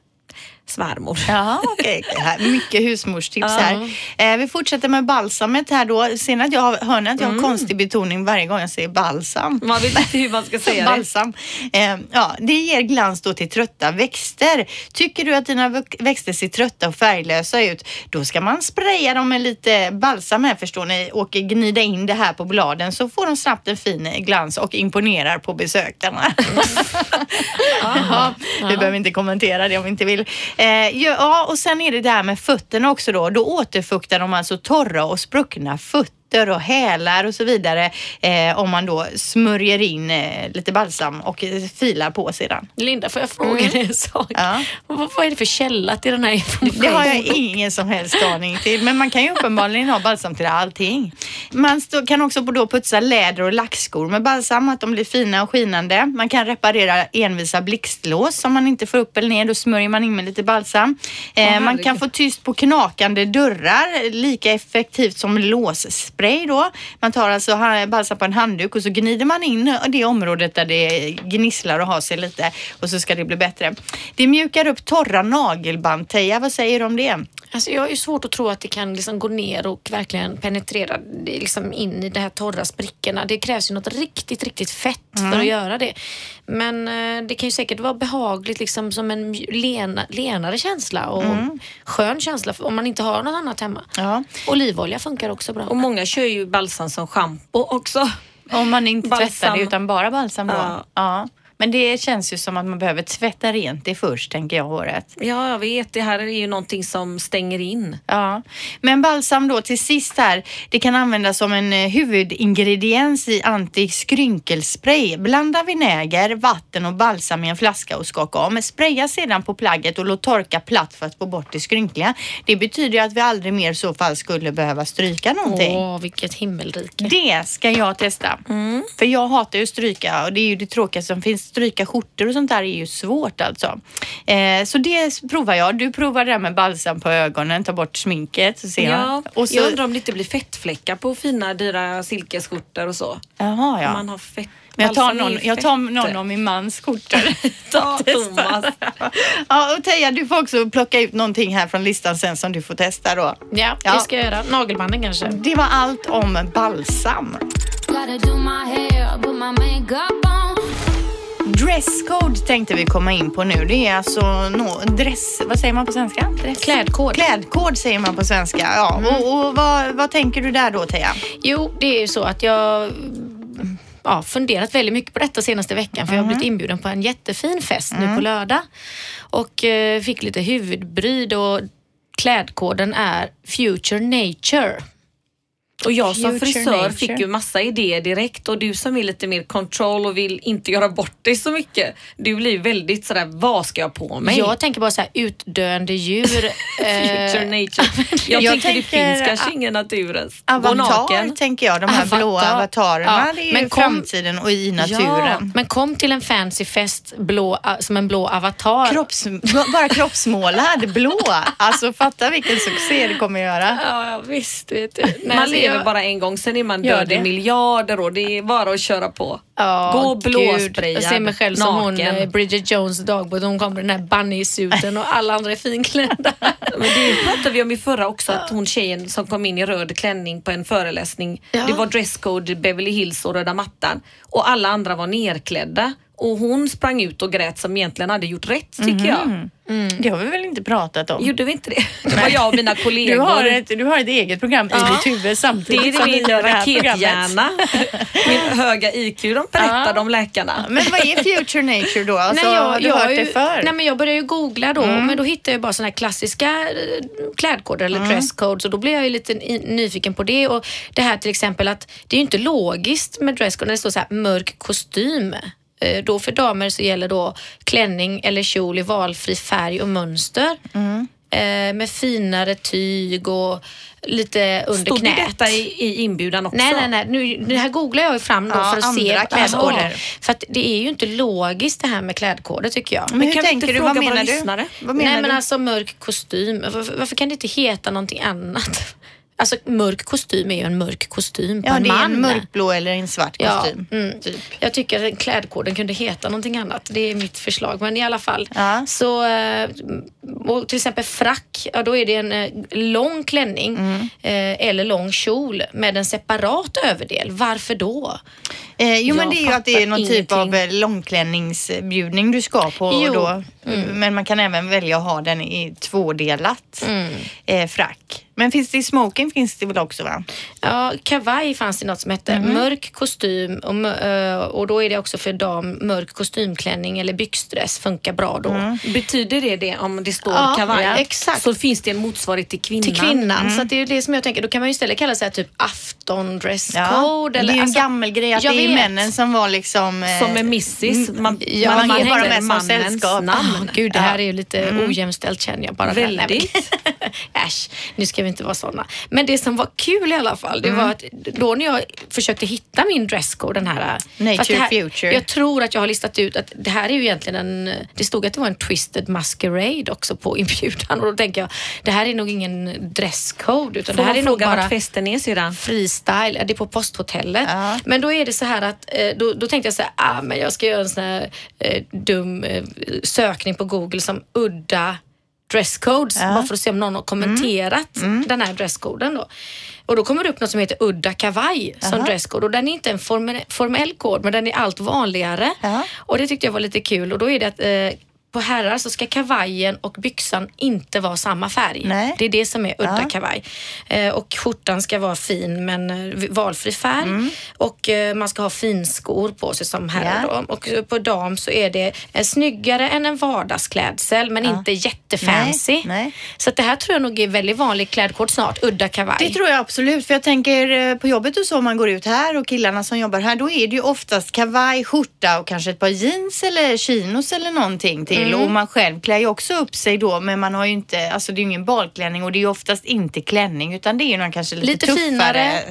svärmor. Jaha, här- Mycket husmorstips här. Eh, vi fortsätter med balsamet här då. Ser ni att jag har, hör ni att jag har konstig betoning varje gång jag säger balsam? Man vet inte hur man ska säga det. Balsam. Eh, ja, det ger glans då till trötta växter. Tycker du att dina vä- växter ser trötta och färglösa ut, då ska man spraya dem med lite balsam här förstår ni och gnida in det här på bladen så får de snabbt en fin glans och imponerar på besökarna. ja, vi behöver inte kommentera det om vi inte vill. Eh, ja, och sen är det det här med fötterna också då. Då återfuktar de alltså torra och spruckna fötter och hälar och så vidare eh, om man då smörjer in eh, lite balsam och eh, filar på sedan. Linda, får jag fråga dig en sak? Ja. Vad, vad är det för källa till den här informationen? Det har jag ingen som helst aning till, men man kan ju uppenbarligen ha balsam till allting. Man stå, kan också då putsa läder och lackskor med balsam, att de blir fina och skinande. Man kan reparera envisa blixtlås som man inte får upp eller ner, då smörjer man in med lite balsam. Eh, man kan få tyst på knakande dörrar, lika effektivt som låsspray då. Man tar alltså balsam på en handduk och så gnider man in det området där det gnisslar och har sig lite och så ska det bli bättre. Det mjukar upp torra nagelband. Teija, vad säger du om det? Alltså jag har ju svårt att tro att det kan liksom gå ner och verkligen penetrera det liksom in i de här torra sprickorna. Det krävs ju något riktigt, riktigt fett för att göra det. Men eh, det kan ju säkert vara behagligt liksom som en lena, lenare känsla och skön känsla om man inte har något annat hemma. Ja. Olivolja funkar också bra. Och många kör ju balsam som schampo också. Om man inte Balsam. tvättar det utan bara balsam då? Ja. Ja. Men det känns ju som att man behöver tvätta rent det först, tänker jag, håret. Ja, jag vet. Det här är ju någonting som stänger in. Ja, men balsam då till sist här. Det kan användas som en eh, huvudingrediens i antiskrynkelspray. Blanda vinäger, vatten och balsam i en flaska och skaka om. Spraya sedan på plagget och låt torka platt för att få bort det skrynkliga. Det betyder ju att vi aldrig mer i så fall skulle behöva stryka någonting. Åh, vilket himmelrike. Det ska jag testa. För jag hatar ju att stryka och det är ju det tråkigaste som finns. Stryka skjortor och sånt där är ju svårt alltså. Eh, så det provar jag. Du provar det där med balsam på ögonen, ta bort sminket. Så ser Ja, jag. Och så, Jag undrar om det inte blir fettfläckar på fina dyra silkesskjortor och så. Jaha, ja. Om man har fett. Men jag tar, någon, jag tar någon av min mans skjortor. Ta Thomas. ja, och Teija, du får också plocka ut någonting här från listan sen som du får testa då. Ja, Ja. det ska jag göra. Nagelbanden kanske. Det var allt om balsam. Gotta do my hair, put my makeup on. Dresscode tänkte vi komma in på nu. Det är alltså no, dress... Vad säger man på svenska? Dress. Klädkod. Klädkod säger man på svenska. Ja. Och, och vad, vad tänker du där då, Teija? Jo, det är ju så att jag ja, funderat väldigt mycket på detta senaste veckan för jag har blivit inbjuden på en jättefin fest nu på lördag och eh, fick lite huvudbryd och klädkoden är Future Nature. Och jag som Future frisör nature. fick ju massa idéer direkt och du som är lite mer control och vill inte göra bort dig så mycket. Du blir ju väldigt sådär, vad ska jag på mig? Jag tänker bara så här utdöende djur. Future eh, nature. Jag, Jag tänker det finns kanske ingen natur ens. Gå Avatar tänker jag, de här Avatar. blåa avatarerna. Ja, Det är ju men kom- framtiden och i naturen. Men kom till en fancy fest blå, som en blå avatar. Kropps, bara kroppsmålad, blå. Alltså fatta vilken succé det kommer att göra. Ja, ja, visst. Vet du. Nej, alltså, lever jag- bara en gång, sen är man död i miljarder och det är bara att köra på. Ja, Gå gud. blåsprayad, Jag ser mig själv som hon, naken. eh, Bridget Jones dagbok. Hon kommer i den här bunny-suten och alla andra är finklädda. Men det pratade vi om i förra också, att hon tjejen som kom in i röd klänning på en föreläsning. Ja. Det var dresscode Beverly Hills och röda mattan och alla andra var nerklädda. Och hon sprang ut och grät som egentligen hade gjort rätt tycker jag. Det har vi väl inte pratat om? Gjorde vi inte det? Det var jag och mina kollegor. Du har, ett, du har ett eget program i ditt huvud det samtidigt är som vi gör det här rakethjärna. Min höga IQ, de berättade om läkarna. Men vad är future nature då? Alltså, Nej, jag, har du jag hört ju, det förr? Nej, men jag började ju googla då, men då hittade jag bara såna här klassiska eh, klädkoder eller dresscodes och då blev jag ju lite nyfiken på det. Och det här till exempel att det är ju inte logiskt med dresscode när det står så här mörk kostym. Eh, Då för damer så gäller då klänning eller kjol i valfri färg och mönster. Eh, med finare tyg och lite under Stod knät. detta i, i inbjudan också? Nej, nej, nej. Nu, det här googlar jag ju fram då Ja, för att se. klädkoder. för att det är ju inte logiskt det här med klädkoder tycker jag. Men hur kan vi inte tänker du? Vad menar du? lyssnare? Vad menar Nej men du? alltså mörk kostym. Varför, varför kan det inte heta någonting annat? Alltså mörk kostym är ju en mörk kostym på ja, en det är man. en mörkblå eller en svart Ja, kostym. mm. Typ. Jag tycker att klädkoden kunde heta någonting annat. Det är mitt förslag. Men i alla fall. Ja. Så, eh, och till exempel frack, ja, då är det en eh, lång klänning Mm. eh, eller lång kjol med en separat överdel. Varför då? Eh, jo, men Jag det är ju att det är någon typ av ingenting. långklänningsbjudning du ska på Jo. då. Men man kan även välja att ha den i tvådelat eh, frack. Men finns det i smoking finns det väl också va? Ja, kavaj fanns det något som hette. Mm. Mörk kostym och, eh, och då är det också för dam mörk kostymklänning eller byxdress funkar bra då. Mm. Betyder det det om det står ja, kavaj? Ja, exakt. Så finns det en motsvarighet till kvinnan? Till kvinnan. Mm. Så det är det som jag tänker, då kan man ju istället kalla sig typ aft 17 dresscode ja, det är en alltså, gammal grej. Att det är vet. männen som var liksom... Eh, som är missis. Mm, man, ja, man, man är bara med som sällskap. Oh, gud, det här är ju lite mm. ojämställt känner jag bara. Väldigt. Äsch, nu ska vi inte vara sådana. Men det som var kul i alla fall, det mm. var att då när jag försökte hitta min dresscode, den här... Eh, Nature här, Future. Jag tror att jag har listat ut att det här är ju egentligen en... Det stod att det var en twisted masquerade också på inbjudan och då tänker jag, det här är nog ingen dresscode utan Får det här är nog bara... festen är syrran? Ja, det är på posthotellet. Ja. Men då är det så här att, eh, då, då tänkte jag så här, ah, men jag ska göra en sån här eh, dum eh, sökning på Google som udda dresscodes, bara för att se om någon har kommenterat den här dresscoden då. Och då kommer det upp något som heter udda kavaj som dresscode och den är inte en formell, formell kod men den är allt vanligare. Ja. Och det tyckte jag var lite kul och då är det att eh, på herrar så ska kavajen och byxan inte vara samma färg. Nej. Det är det som är udda Ja. kavaj. Eh, och skjortan ska vara fin men eh, valfri färg. Mm. Och eh, man ska ha finskor på sig som herrar Ja. Och på dam så är det eh, snyggare än en vardagsklädsel men inte jättefancy. Nej, nej. Så det här tror jag nog är väldigt vanlig klädkod snart, udda kavaj. Det tror jag absolut, för jag tänker på jobbet och så om man går ut här och killarna som jobbar här, då är det ju oftast kavaj, skjorta och kanske ett par jeans eller chinos eller någonting till. Mm. Och man själv klär ju också upp sig då, men man har ju inte, alltså det är ju ingen balklänning och det är ju oftast inte klänning utan det är ju någon kanske lite, Lite tuffare finare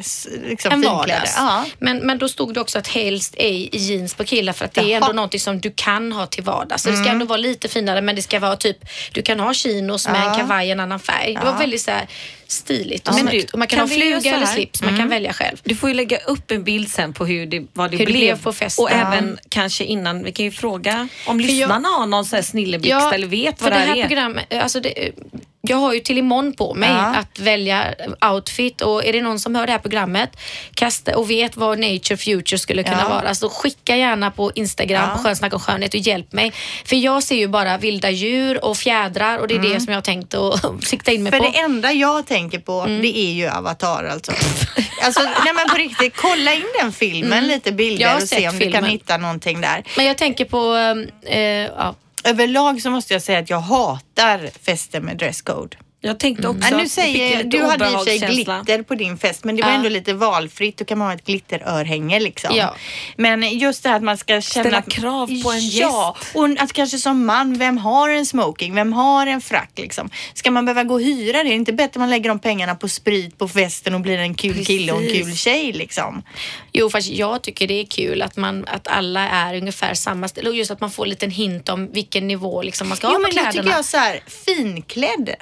liksom, finkläder. vardags. Ja. Men, men då stod det också att helst ej i jeans på killar för att det är Jaha. ändå någonting som du kan ha till vardags. Så det ska ändå vara lite finare men det ska vara typ, du kan ha chinos med Ja. en kavaj i en annan färg. Det var väldigt så här stiligt och Men snyggt. du, Och man kan, kan ha fluga så eller här? slips, man kan välja själv. Du får ju lägga upp en bild sen på hur det, vad det, Hur det blev. blev på festen. Och Ja. även kanske innan, vi kan ju fråga om För jag- lyssnarna har någon sån här snilleblixt eller vet för vad det det här här är. programmet, alltså det, jag har ju till imorgon på mig Ja. att välja outfit och är det någon som hör det här programmet kasta och vet vad Nature Future skulle kunna Ja. vara så skicka gärna på Instagram på Skönsnack och skönhet och hjälp mig. För jag ser ju bara vilda djur och fjädrar och det är det som jag har tänkt att sikta in mig För på. Mm. det enda jag tänker på, det är ju Avatar alltså. alltså nej men på riktigt, kolla in den filmen, lite Mm. Jag bilder och se om du kan filmen. hitta någonting där. Men jag tänker på, eh, ja. Överlag så måste jag säga att jag hatar fester med dresscode. Jag tänkte också Ja, nu säger, du hade i och för sig glitter på din fest men det var Ja. ändå lite valfritt. Då kan man ha ett glitterörhänge liksom. Ja. Men just det här att man ska känna... Ställa krav på en Ja, och att kanske som man, vem har en smoking? Vem har en frack liksom? Ska man behöva gå och hyra det? Är det inte bättre att man lägger de pengarna på sprit på festen och blir en kul kille och en Precis. kul tjej liksom? Jo, fast jag tycker det är kul att, man, att alla är ungefär samma stil och just att man får en liten hint om vilken nivå liksom man ska Jo ha på men då kläderna. tycker jag så här, finklädd.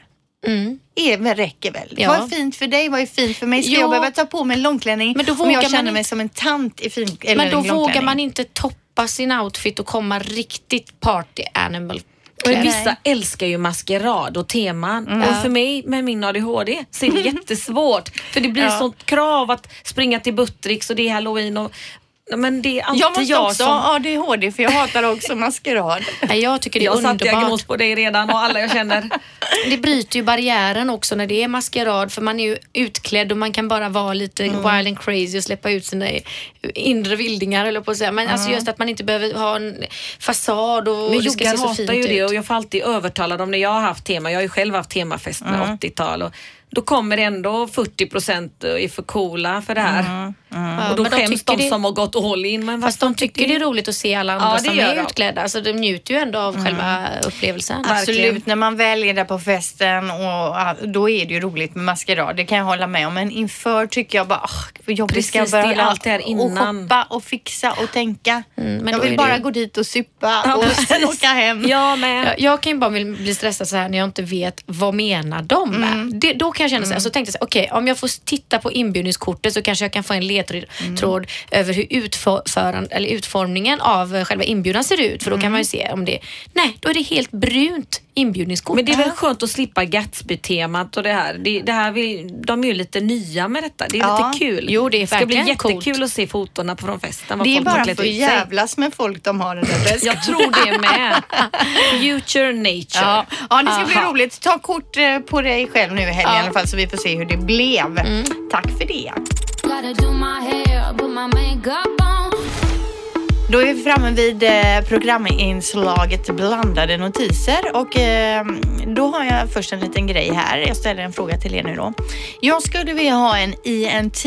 Mm. Är, räcker väl? Ja. Vad är fint för dig? Vad är fint för mig? Ska Jo. jag behöva ta på mig en långklänning Men då om vågar jag man känner inte- mig som en tant i fin eller Men då vågar man inte toppa sin outfit och komma riktigt party animal. Men vissa älskar ju maskerad och teman Mm. och för mig med min ADHD så är det jättesvårt för det blir Ja. sånt krav att springa till Buttricks och det är halloween och men det är alltid Jag måste jag också som... ha ADHD för jag hatar också maskerad. Nej, jag tycker det är Jag satt underbart. diagnos på dig redan och alla jag känner. Det bryter ju barriären också när det är maskerad för man är ju utklädd och man kan bara vara lite Mm. wild and crazy och släppa ut sina inre vildingar eller på att säga. Men alltså just att man inte behöver ha en fasad och Men det ska se så fint hatar ju det ut. och jag får alltid övertala dem när jag har haft tema. Jag har ju själv haft temafest med 80-tal och då kommer det ändå 40 procent är för coola för det här. Ja, Och då de skäms de det- som har gått all in. Men Fast de tycker det är roligt att se alla andra Ja, det som gör är de. utklädda. Alltså de njuter ju ändå av själva upplevelsen. Verkligen. Absolut, när man väl är där på festen och då är det ju roligt med maskerad. Det kan jag hålla med om. Men inför tycker jag bara, oh, vad jobbigt ska jag Precis, börja det allt det här och innan. shoppa och fixa och tänka. men jag vill det bara ju- gå dit och suppa och sen åka hem. Jag med. Jag, jag kan ju bara bli, bli stressad så här när jag inte vet vad menar de med. Mm. Det, då kan jag känna så här, så tänkte jag så okej om jag får titta på inbjudningskortet så kanske jag kan få en ledtråd Mm. över hur utföran, eller utformningen av själva inbjudan ser ut. För då kan man ju se om det, nej då är det helt brunt inbjudningskort. Men det är väl skönt att slippa Gatsby-temat och det här. Det, det här vill, de är ju lite nya med detta. Det är Ja. lite kul. Jo, det är ska bli verkligen jättekul coolt. att se fotona från festen. Det är bara för att jävlas med folk de har den där. Jag tror det med. Future nature. Ja, ja, det ska bli Aha. roligt. Ta kort eh, på dig själv nu i helgen alla fall så vi får se hur det blev. Tack för det. Då är vi framme vid eh, programinslaget blandade notiser och eh, då har jag först en liten grej här. Jag ställer en fråga till er nu då. Jag skulle vilja ha en INT.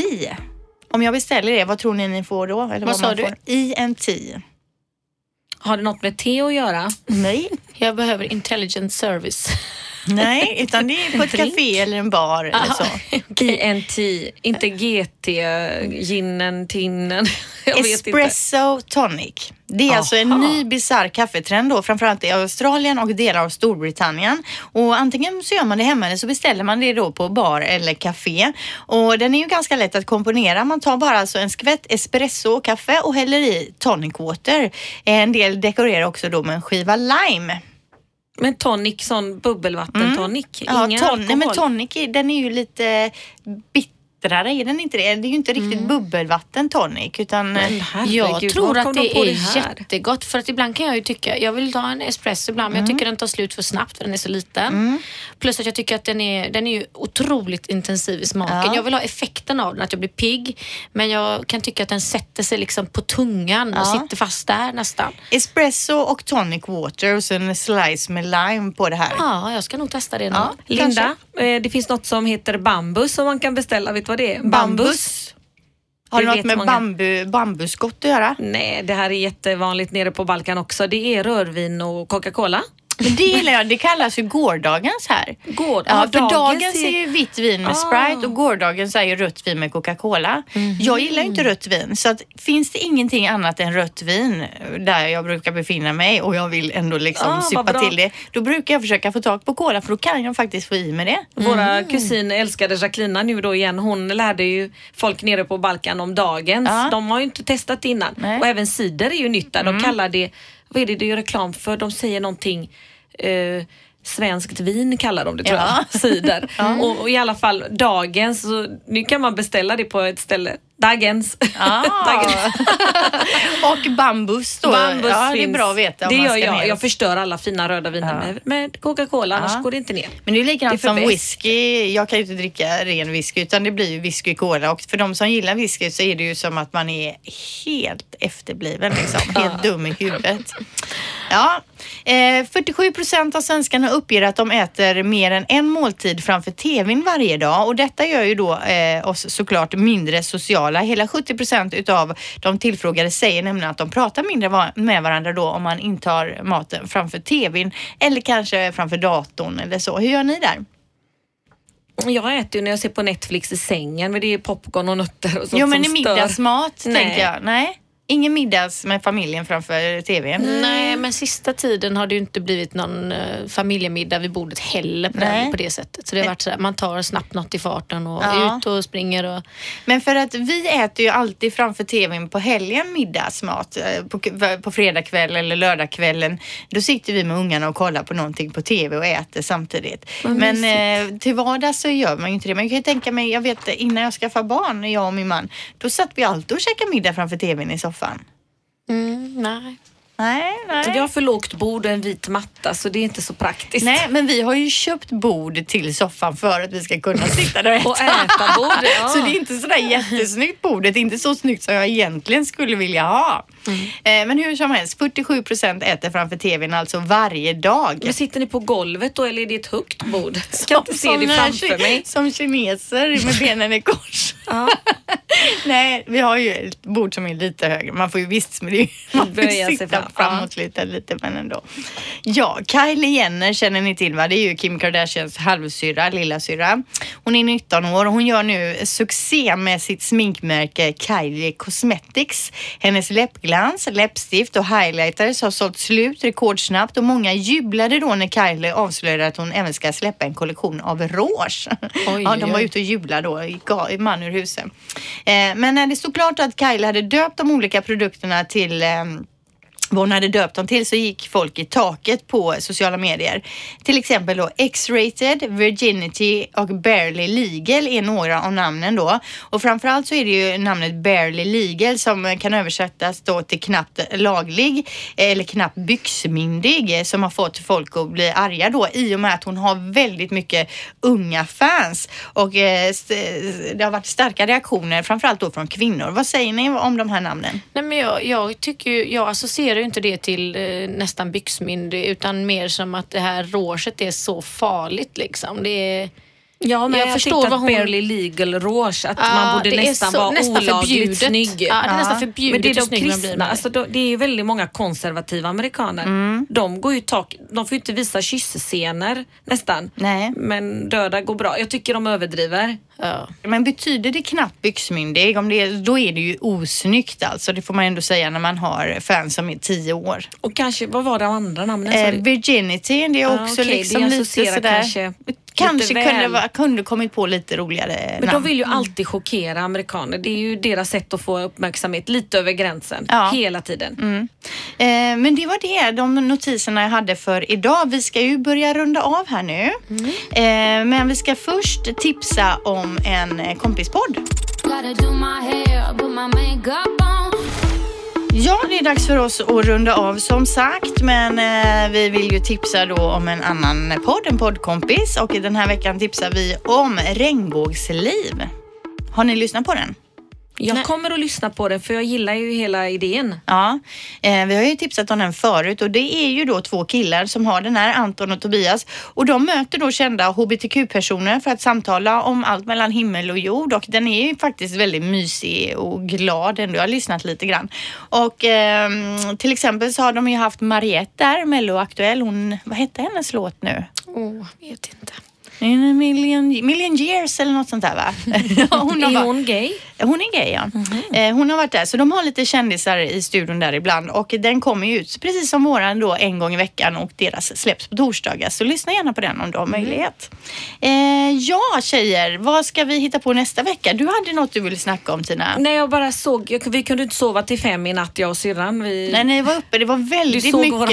Om jag beställer det, vad tror ni ni får då? Eller Vad sa man du? Får? INT. Har det något med te att göra? Nej, Jag behöver intelligent service. Nej, utan det är på ett café eller en bar eller så. INT, inte GT, ginen, tinnen. Jag vet inte. Espresso tonic. Det är alltså en Aha. ny bisarr kaffetrend då, framförallt i Australien och delar av Storbritannien. Och antingen så gör man det hemma eller så beställer man det då på bar eller café. Och den är ju ganska lätt att komponera. Man tar bara alltså en skvätt espresso kaffe och häller i tonic water. En del dekorerar också då med en skiva lime. Men tonic, sån bubbelvattentonic. Ja, Ingen ton- alkohol. nej, men tonic den är ju lite bittrare, är den inte det? Det är ju inte riktigt bubbelvatten tonic utan Men eh, herregud, Jag tror att de det är här? jättegott för att ibland kan jag ju tycka, jag vill ta en espresso ibland men jag tycker den tar slut för snabbt för den är så liten. Plus att jag tycker att den är, den är ju otroligt intensiv i smaken. Ja. Jag vill ha effekten av den, att jag blir pigg men jag kan tycka att den sätter sig liksom på tungan och Ja. sitter fast där nästan. espresso och tonic water och sen en slice med lime på det här. Ja, jag ska nog testa det Ja. någon. Linda, eh, det finns något som heter bambus som man kan beställa. Vet vad det är? Bambus. Har det, Det något med många. bambu, bambuskott att göra? Nej, det här är jättevanligt nere på Balkan också. Det är rödvin och Coca-Cola. Men det gillar jag. Det kallas ju gårdagens här. Gård- Ja, för dagens dagens är är- ju vitt vin med Ah. Sprite och gårdagens är ju rött vin med Coca-Cola. Jag gillar inte rött vin så att finns det ingenting annat än rött vin där jag brukar befinna mig och jag vill ändå liksom Ah, bra. till det. Då brukar jag försöka få tag på cola för då kan jag faktiskt få i med det. Våra kusin älskade Jacqueline nu då igen. Hon lärde ju folk nere på Balkan om dagens. Ja. De har ju inte testat innan. Nej. Och även cider är ju nytt där. De kallar det, vad är det de gör reklam för? De säger någonting eh, Svenskt vin kallar de det tror Ja. jag. Cider. Och, och i alla fall dagens, så nu kan man beställa det på ett ställe. Dagens. Ah. Dagens. och bambus då. Bambus ja, det är finns. bra att veta Det gör jag. Jag förstör alla fina röda viner Ja. med, Coca-Cola, annars Ja. går det inte ner. Men det är likadant Det är som bäst. whisky. Jag kan ju inte dricka ren whisky utan det blir ju whisky cola och för de som gillar whisky så är det ju som att man är helt efterbliven liksom. Helt dum i huvudet. Ja, eh, 47 procent av svenskarna uppger att de äter mer än en måltid framför tvn varje dag och detta gör ju då eh, oss såklart mindre sociala. Hela 70 procent utav de tillfrågade säger nämligen att de pratar mindre va- med varandra då om man intar maten framför tvn eller kanske framför datorn eller så. Hur gör ni där? Jag äter ju när jag ser på Netflix i sängen men det är popcorn och nötter och sånt jo, men i som middagsmat tänker jag. Nej, ingen middags med familjen framför tvn. Nej, men sista tiden har det ju inte blivit någon eh, familjemiddag vid bordet heller på, det, på det sättet. Så det har varit så här, man tar snabbt något i farten och Ja. ut och springer och Men för att vi äter ju alltid framför tvn på helgen middagsmat. eh, På, på fredagkväll eller lördagskvällen. Då sitter vi med ungarna och kollar på någonting på tv och äter samtidigt. Men eh, till vardags så gör man ju inte det. Men jag kan ju tänka mig, jag vet innan jag skaffade barn, jag och min man, då satt vi alltid och käkade middag framför tvn i soffan. Mm, nej. Nej, nej. Vi har för lågt bord och en vit matta så det är inte så praktiskt. Nej, men vi har ju köpt bord till soffan för att vi ska kunna sitta där och äta. Och äta bord, ja. Så det är inte sådär jättesnyggt bordet, inte så snyggt som jag egentligen skulle vilja ha. Mm. Eh, Men hur som helst, 47 procent äter framför tvn alltså varje dag. Men sitter ni på golvet då eller är det ett högt bord? Kan inte se det framför mig. Som kineser med benen i kors. Ja. Nej, vi har ju ett bord som är lite högre. Man får ju visst, men det är man får ju sitta fram. framåtlutad lite, men ändå. Ja, Kylie Jenner känner ni till va? Det är ju Kim Kardashians halvsyrra, lillasyrra. Hon är 19 år och hon gör nu succé med sitt sminkmärke Kylie Cosmetics. Hennes läppglans, läppstift och highlighters har sålt slut rekordsnabbt och många jublade då när Kylie avslöjade att hon även ska släppa en kollektion av rouge. Oj, ja, de var ute och jublade då, i man ur huset. Eh, men när det stod klart att Kylie hade döpt de olika produkterna till ehm, vad hon hade döpt dem till så gick folk i taket på sociala medier. Till exempel då X-rated, Virginity och Barely Legal är några av namnen då. Och framförallt så är det ju namnet Barely Legal som kan översättas då till knappt laglig eller knappt byxmyndig som har fått folk att bli arga då i och med att hon har väldigt mycket unga fans och eh, det har varit starka reaktioner framförallt då från kvinnor. Vad säger ni om de här namnen? Nej, men jag, jag tycker ju, jag associerar ju inte det till eh, nästan byxmyndig utan mer som att det här rouget är så farligt liksom. Det är, Ja, men Jag jag, förstår vad hon- barely legal rouge, att Ja, man borde nästan så- vara nästan olagligt snygg. Ja, det är nästan förbjudet Men det är de snygg man blir kristna, med. alltså, då, det är ju väldigt många konservativa amerikaner. Mm. De går ju tak, de får ju inte visa kyssscener nästan. Nej. Men döda går bra. Jag tycker de överdriver. ja. Men betyder det knappt byxmyndig, om det är, då är det ju osnyggt alltså. Det får man ändå säga när man har fans som är tio år. Och kanske, vad var det andra namnen? sa Eh? Virginity, det är Ah, också okej, liksom det lite sådär. kanske Kanske kunde, kunde kommit på lite roligare Men de namn. vill ju alltid chockera amerikaner. Det är ju deras sätt att få uppmärksamhet lite över gränsen. Ja. Hela tiden. Eh, men det var det, de notiserna jag hade för idag. Vi ska ju börja runda av här nu. Mm. Eh, men vi ska först tipsa om en eh, kompispodd. Gotta do my hair, put my makeup on. Ja, det är dags för oss att runda av som sagt, men eh, vi vill ju tipsa då om en annan podd, en poddkompis och den här veckan tipsar vi om Regnbågsliv. Har ni lyssnat på den? Jag Nej. kommer att lyssna på det för jag gillar ju hela idén. Ja, eh, vi har ju tipsat om den förut och det är ju då två killar som har den här, Anton och Tobias. Och de möter då kända hbtq-personer för att samtala om allt mellan himmel och jord och den är ju faktiskt väldigt mysig och glad ändå. Jag har lyssnat lite grann. Och ehm, till exempel så har de ju haft Mariette där, Mello-aktuell. Hon, vad hette hennes låt nu? Oh, vet inte. In a million, million years eller något sånt där va? Hon Är hon gay? hon är gay ja. Mhm. Eh, hon har varit där så de har lite kändisar i studion där ibland och den kommer ju ut precis som våran då en gång i veckan och deras släpps på torsdagar så lyssna gärna på den om du har Mm. möjlighet. Eh, ja tjejer, vad ska vi hitta på nästa vecka? Du hade något du ville snacka om Tina? Nej, jag bara såg, jag, vi kunde inte sova till fem i natt jag och syrran. Vi, Nej, ni var uppe. Det var väldigt mycket. våran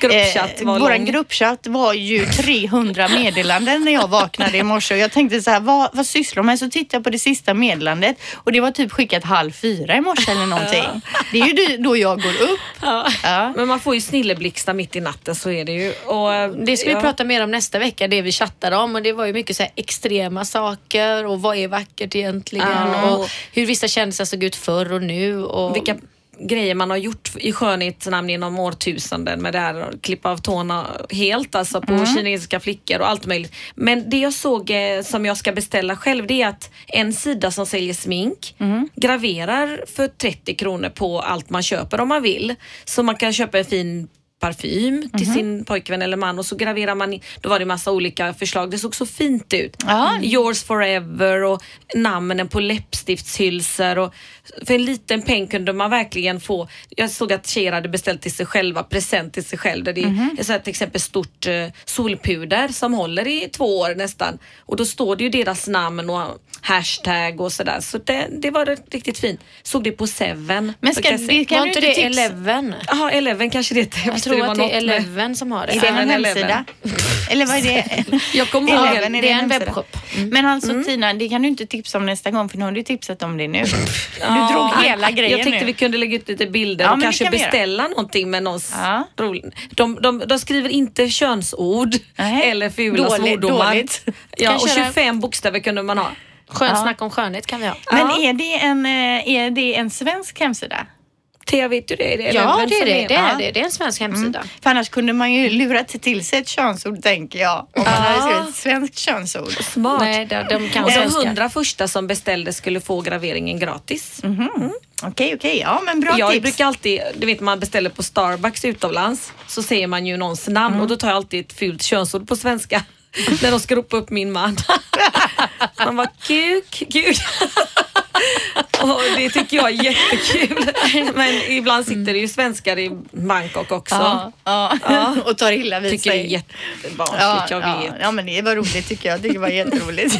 gruppchatt var våran lång. gruppchatt var ju 300 meddelanden när jag vaknade i morse och jag tänkte så här, vad, vad sysslar de med? Så tittade jag på det sista meddelandet och det var typ skickat halv fyra i morse eller någonting. Det är ju då jag går upp. Ja. Ja. Men man får ju snilleblixtar mitt i natten, så är det ju. Och, eh, Det ska ja. vi prata mer om nästa vecka, det vi chattade om. Och det var ju mycket så extrema saker och vad är vackert egentligen och hur vissa kändisar såg ut förr och nu. Och Vilka grejer man har gjort i skönhetsnamn genom årtusenden med det här att klippa av tårna helt, alltså på Mm. kinesiska flickor och allt möjligt. Men det jag såg eh, som jag ska beställa själv det är att en sida som säljer smink Mm. graverar för 30 kronor på allt man köper om man vill. Så man kan köpa en fin parfym till Mhm. sin pojkvän eller man och så graverar man, in- då var det massa olika förslag. Det såg så fint ut. Ja. Yours forever och namnen på läppstiftshylsor. Och för en liten peng kunde man verkligen få, jag såg att tjejer hade beställt till sig själva, present till sig själv. Där det Mhm. är så här, till exempel stort eh, solpuder som håller i två år nästan. Och då står det ju deras namn och hashtag och sådär. Så det, det var riktigt fint. Såg det på Seven. Men ska, Så kan Var inte det tipsa? Eleven? Jaha, Eleven kanske det heter. Tror att det är något med- Eleven som har det. Är det en 7-Eleven. hemsida? Eller vad är det? Jag kommer ihåg Eleven, det. är Det är en webbshop. Men alltså Tina, det kan du inte tipsa om nästa gång för nu har du tipsat om det nu. Du drog hela grejen Jag tänkte nu. vi kunde lägga ut lite bilder Ja, och kanske kan vi göra. beställa någonting med någons Ja. De, de, de skriver inte könsord Nej. eller fula Dåligt, svordomar. dåligt. Ja, och köra- 25 bokstäver kunde man ha. Skönt Ja. om skönhet kan vi ha. Men är, det en, eh, är det en svensk hemsida? Thea, vet du det? Är det Ja, det är det. Det är det. Det är en svensk hemsida. För annars kunde man ju lura till sig ett könsord tänker jag. Om man Ja. hade skrivit ett svenskt könsord. Smart. Nej, de, de kan och de hundra första som beställde skulle få graveringen gratis. Okej, okej. Ja, men bra jag tips. brukar alltid, du vet man beställer på Starbucks utomlands så säger man ju någons namn Mm. och då tar jag alltid ett fult könsord på svenska. När de ska ropa upp min man. Man bara kuk, kuk. Och det tycker jag är jättekul. Men ibland sitter det ju svenskar i Bangkok också. Ja, ja. Ja. och tar illa vid Tycker det är sig. jättebarnsligt, ja, jag ja. vet. ja, men det var roligt tycker jag. Tycker det var jätteroligt.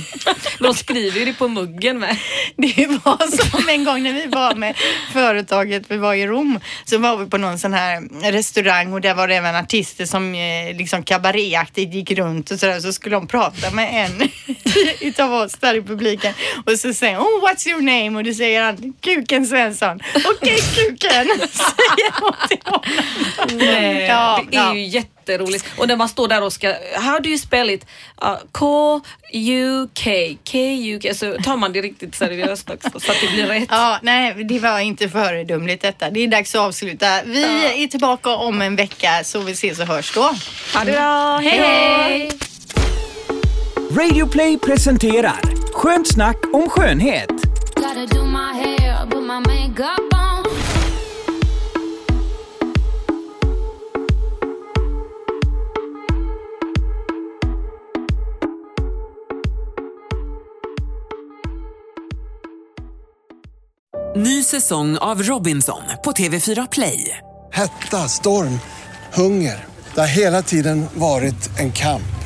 De skriver ju det på muggen med. Det var som en gång när vi var med företaget, vi var i Rom, så var vi på någon sån här restaurang och där var det även artister som eh, liksom kabaréaktigt gick runt och sådär. Så skulle de prata med en utav oss där i publiken och så säger hon, oh what's your name? Och då säger han, Kuken Svensson. Okej Kuken, säger hon till honom. Nej, Ja, det är ja. ju jätteroligt. Och när man står där och ska, how do you spell it? Uh, K-U-K, K-U-K, så tar man det riktigt seriöst också så att det blir rätt. Ja, nej, det var inte föredömligt detta. Det är dags att avsluta. Vi är tillbaka om en vecka så vi ses och hörs då. Ha det bra, hej hej! Radio Play presenterar Skönt snack om skönhet. Ny säsong av Robinson på TV4 Play. Hetta, storm, hunger. Det har hela tiden varit en kamp.